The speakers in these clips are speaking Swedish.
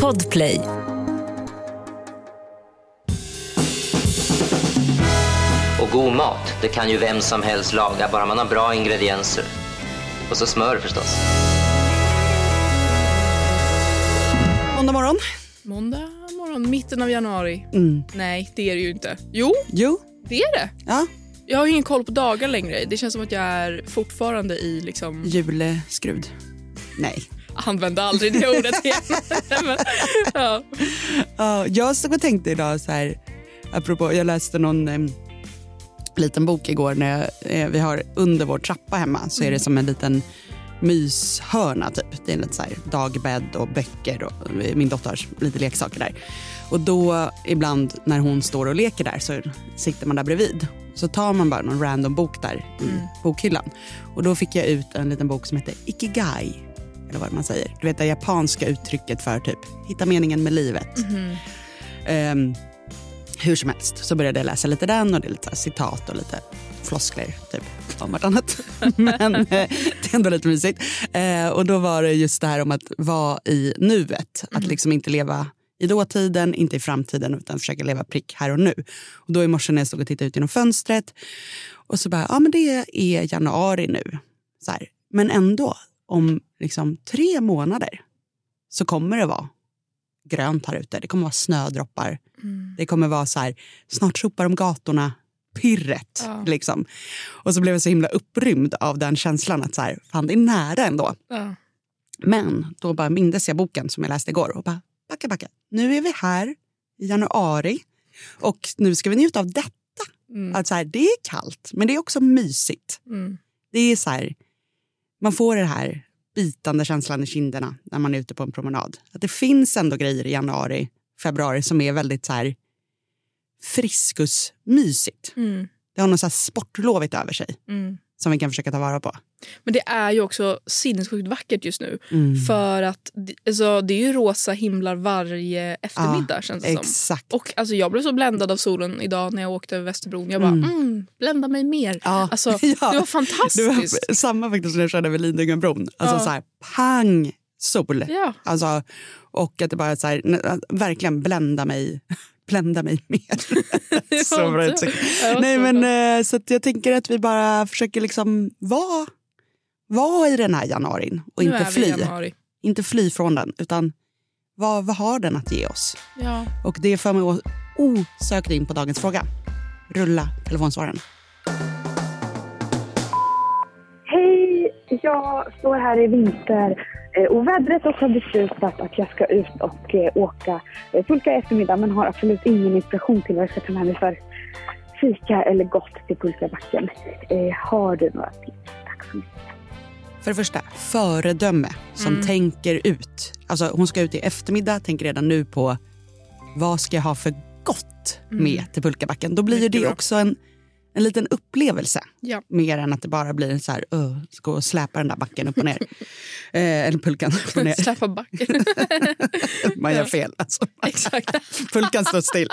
Podplay. Och god mat, det kan ju vem som helst laga, bara man har bra ingredienser. Och så smör förstås. Måndag morgon. Måndag morgon, mitten av januari. Mm. Nej, det är det ju inte. Jo, Jo, det är det. ja. Jag har ingen koll på dagar längre. Det känns som att jag är fortfarande i liksom... Juleskrud. Nej. Använde aldrig det ordet igen. Men, ja. Ja, jag stod och tänkte idag så här, apropå, jag läste någon em, liten bok igår när jag, eh, vi har under vår trappa hemma så är det som en liten myshörna typ. Det är lite så här dagbädd och böcker och min dotter har lite leksaker där. Och då ibland när hon står och leker där så sitter man där bredvid. Så tar man bara någon random bok där i bokhyllan. Och då fick jag ut en liten bok som heter Ikigai. Eller vad man säger. Du vet det japanska uttrycket för typ hitta meningen med livet. Ehm, hur som helst så började jag läsa lite den och det är lite citat och lite floskler typ om vartannat. Men eh, det är ändå lite mysigt. Eh, och då var det just det här om att vara i nuet. Att liksom inte leva i dåtiden, inte i framtiden utan försöka leva prick här och nu. Och då i morse när jag stod och tittade ut genom fönstret och så bara, ja men det är januari nu. Så här. Men ändå, om liksom tre månader så kommer det vara grönt här ute. Det kommer vara snödroppar. Det kommer vara så här, snart sopar de gatorna, pirret. Ja. Liksom. Och så blev jag så himla upprymd av den känslan att så här, fan det är nära ändå. Ja. Men då bara mindes jag boken som jag läste igår och bara backa, backa. Nu är vi här i januari och nu ska vi njuta av detta. Att så här, det är kallt, men det är också mysigt. Mm. Det är så här, man får den här bitande känslan i kinderna när man är ute på en promenad. Att det finns ändå grejer i januari, februari som är väldigt så här friskusmysigt. Mm. Det har något så här sportlovigt över sig Mm. Som vi kan försöka ta vara på. Men det är ju också sinnessjukt vackert just nu. Mm. För att alltså, det är ju rosa himlar varje eftermiddag känns det som. Exakt. Och alltså, jag blev så bländad av solen idag när jag åkte över Västerbron. Jag bara, mm. blända mig mer. Ja. Alltså, Ja. Det var fantastiskt. Det var samma faktiskt när jag körde över Lidingöbron. Alltså Ja. så här, pang, sol. Ja. Alltså, och att det bara så här, verkligen blända mig, blända mig mer. så bra uttryck. Nej, men, eh, så att jag tänker att vi bara försöker liksom vara, vara i den här januarin och Nu inte fly. Inte fly från den, utan vad, vad har den att ge oss? Ja. Och det för mig osökt in på dagens fråga. Rulla telefonsvararen. Hej! Jag står här i vinter eh, och vädret och har beslutat att jag ska ut och eh, åka eh, pulka i eftermiddag men har absolut ingen inspiration till vad jag ska ta med mig för fika eller gott till pulkabacken. Eh, har du några tips? Tack så mycket. För det första, föredöme som Mm. tänker ut. Alltså hon ska ut i eftermiddag, tänker redan nu på vad ska jag ha för gott med till pulkabacken. Då blir ju Mm. Det också en, en liten upplevelse. Ja. Mer än att det bara blir en så här, uh, ska gå och släpa den där backen upp och ner. eh, eller pulkan upp och ner. Släppa backen. Man gör fel. Alltså. Exakt. Pulkan står still.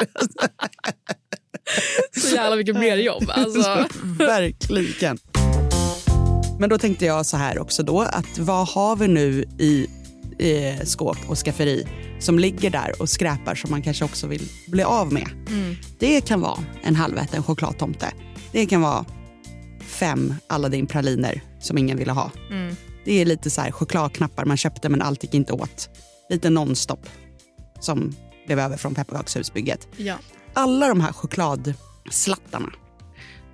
Så jävla mycket mer jobb. Alltså. Verkligen. Men då tänkte jag så här också då, att vad har vi nu i eh, skåp och skafferi som ligger där och skräpar som man kanske också vill bli av med. Det kan vara en halväten chokladtomte. Det kan vara fem Aladdin-praliner som ingen ville ha. Mm. Det är lite så här chokladknappar man köpte men allt gick inte åt. Lite nonstop som blev över från pepparkakshusbygget. Ja. Alla de här chokladslattarna,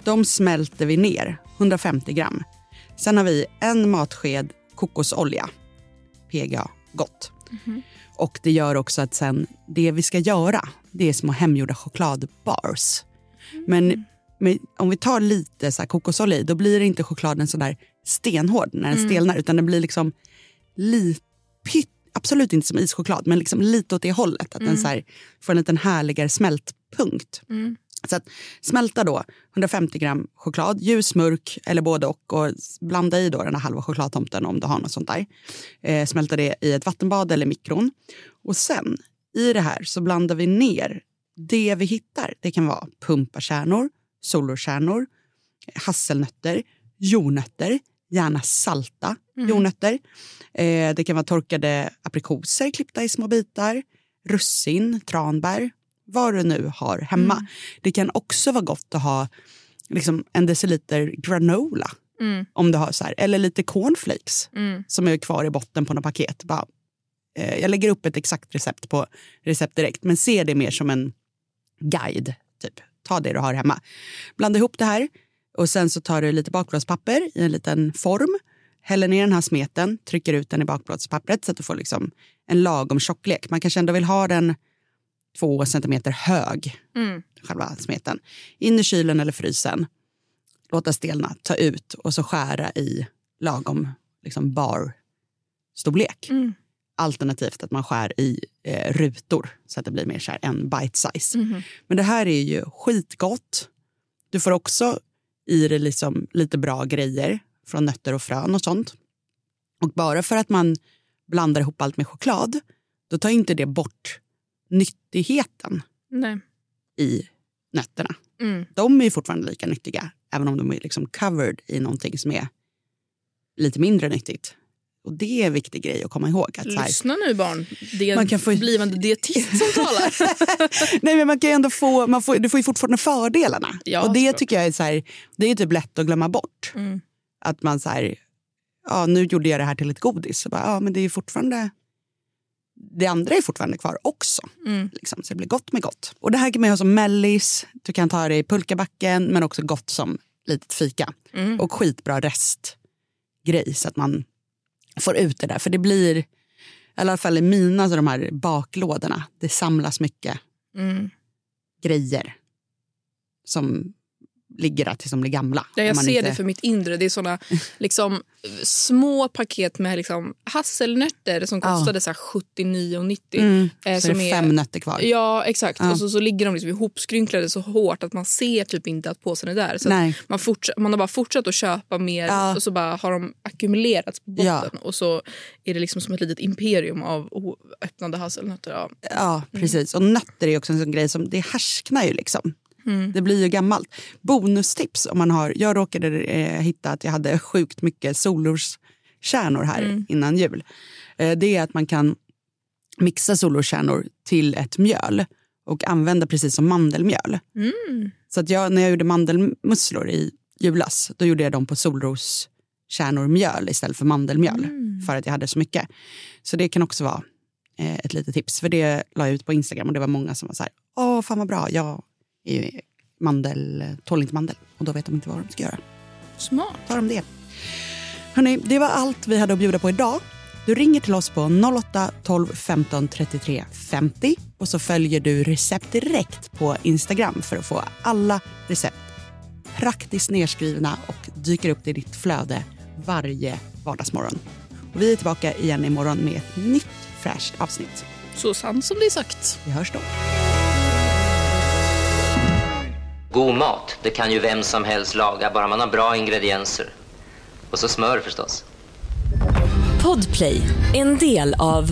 de smälter vi ner, 150 gram. Sen har vi en matsked kokosolja, PGA, gott. Och det gör också att sen, det vi ska göra, det är små hemgjorda chokladbars. Men, men om vi tar lite så här kokosolja i, då blir inte chokladen så där stenhård när den stelnar, utan den blir liksom lite, absolut inte som ischoklad, men liksom lite åt det hållet. Att den så här får en liten härligare smältpunkt. Så att smälta då 150 gram choklad, ljus, mörk eller både och. och blanda i då den här halva chokladtomten om du har något sånt där. Eh, smälta det i ett vattenbad eller mikron. Och sen i det här så blandar vi ner det vi hittar. Det kan vara pumpakärnor, solrosskärnor, hasselnötter, jordnötter, gärna salta jordnötter. Eh, det kan vara torkade aprikoser klippta i små bitar, russin, tranbär, vad du nu har hemma. Det kan också vara gott att ha liksom, en deciliter granola. Om du har så här, eller lite cornflakes som är kvar i botten på något paket. Bara, eh, jag lägger upp ett exakt recept på Recept Direkt men se det mer som en guide. Typ. Ta det du har hemma. Blanda ihop det här och sen så tar du lite bakplåtspapper i en liten form. Häller ner den här smeten, trycker ut den i bakplåtspappret så att du får liksom en lagom tjocklek. Man kanske ändå vill ha den två centimeter hög, själva smeten. In i kylen eller frysen. Låta stelna, ta ut och så skära i lagom liksom bar storlek. Alternativt att man skär i eh, rutor så att det blir mer så en bite size. Men det här är ju skitgott. Du får också i det liksom lite bra grejer från nötter och frön och sånt. Och bara för att man blandar ihop allt med choklad, då tar inte det bort nyttigheten Nej. i nötterna. Mm. De är fortfarande lika nyttiga, även om de är liksom covered i någonting som är lite mindre nyttigt. Och det är en viktig grej att komma ihåg. Att så här, Lyssna nu barn, det är Man kan få- blivande dietist som talar. Nej, men man kan ändå få, man får, du får ju fortfarande fördelarna. Ja, och det tycker jag är, så här, det är typ lätt att glömma bort. Mm. Att man så här, ja nu gjorde jag det här till ett godis. Så bara, ja, men det är fortfarande, det andra är fortfarande kvar också. Mm. Liksom, så det blir gott med gott. Och det här kan man ha som mellis, du kan ta det i pulkabacken men också gott som litet fika. Mm. Och skitbra restgrej så att man får ut det där. För det blir, i alla fall i mina så de här baklådorna, det samlas mycket Mm. grejer som ligger där tills de blir gamla. Ja, jag ser inte- det för mitt inre. Det är såna liksom, små paket med liksom, hasselnötter som Ja. kostade här 79,90. Mm, eh, så det som är är- fem nötter kvar. Ja, exakt. Ja. Och så, så ligger de liksom ihopskrynklade så hårt att man ser typ inte att påsen är där. Så man, forts- man har bara fortsatt att köpa mer Ja. och så bara har de ackumulerats på botten. Ja. Och så är det liksom som ett litet imperium av öppnade hasselnötter. Ja. Ja, precis. Och nötter är också en sån grej som det härsknar ju liksom. Mm. Det blir ju gammalt. Bonustips om man har, jag råkade eh, hitta att jag hade sjukt mycket solroskärnor här Mm. innan jul. Eh, det är att man kan mixa solroskärnor till ett mjöl och använda precis som mandelmjöl. Mm. Så att jag, när jag gjorde mandelmusslor i julas, då gjorde jag dem på solroskärnor mjöl istället för mandelmjöl. För att jag hade så mycket. Så det kan också vara eh, ett litet tips. För det la jag ut på Instagram och det var många som var så här, åh fan vad bra, jag ju mandel, tål inte mandel. Och då vet de inte vad de ska göra. Smart. Tar de det. Hörrni, det var allt vi hade att bjuda på idag. Du ringer till oss på 08 12 15 33 50 och så följer du recept direkt på Instagram för att få alla recept praktiskt nedskrivna och dyker upp i ditt flöde varje vardagsmorgon. Och vi är tillbaka igen imorgon med ett nytt fräscht avsnitt. Så sant som det är sagt. Vi hörs då. God mat, det kan ju vem som helst laga, bara man har bra ingredienser. Och så smör förstås. Podplay, en del av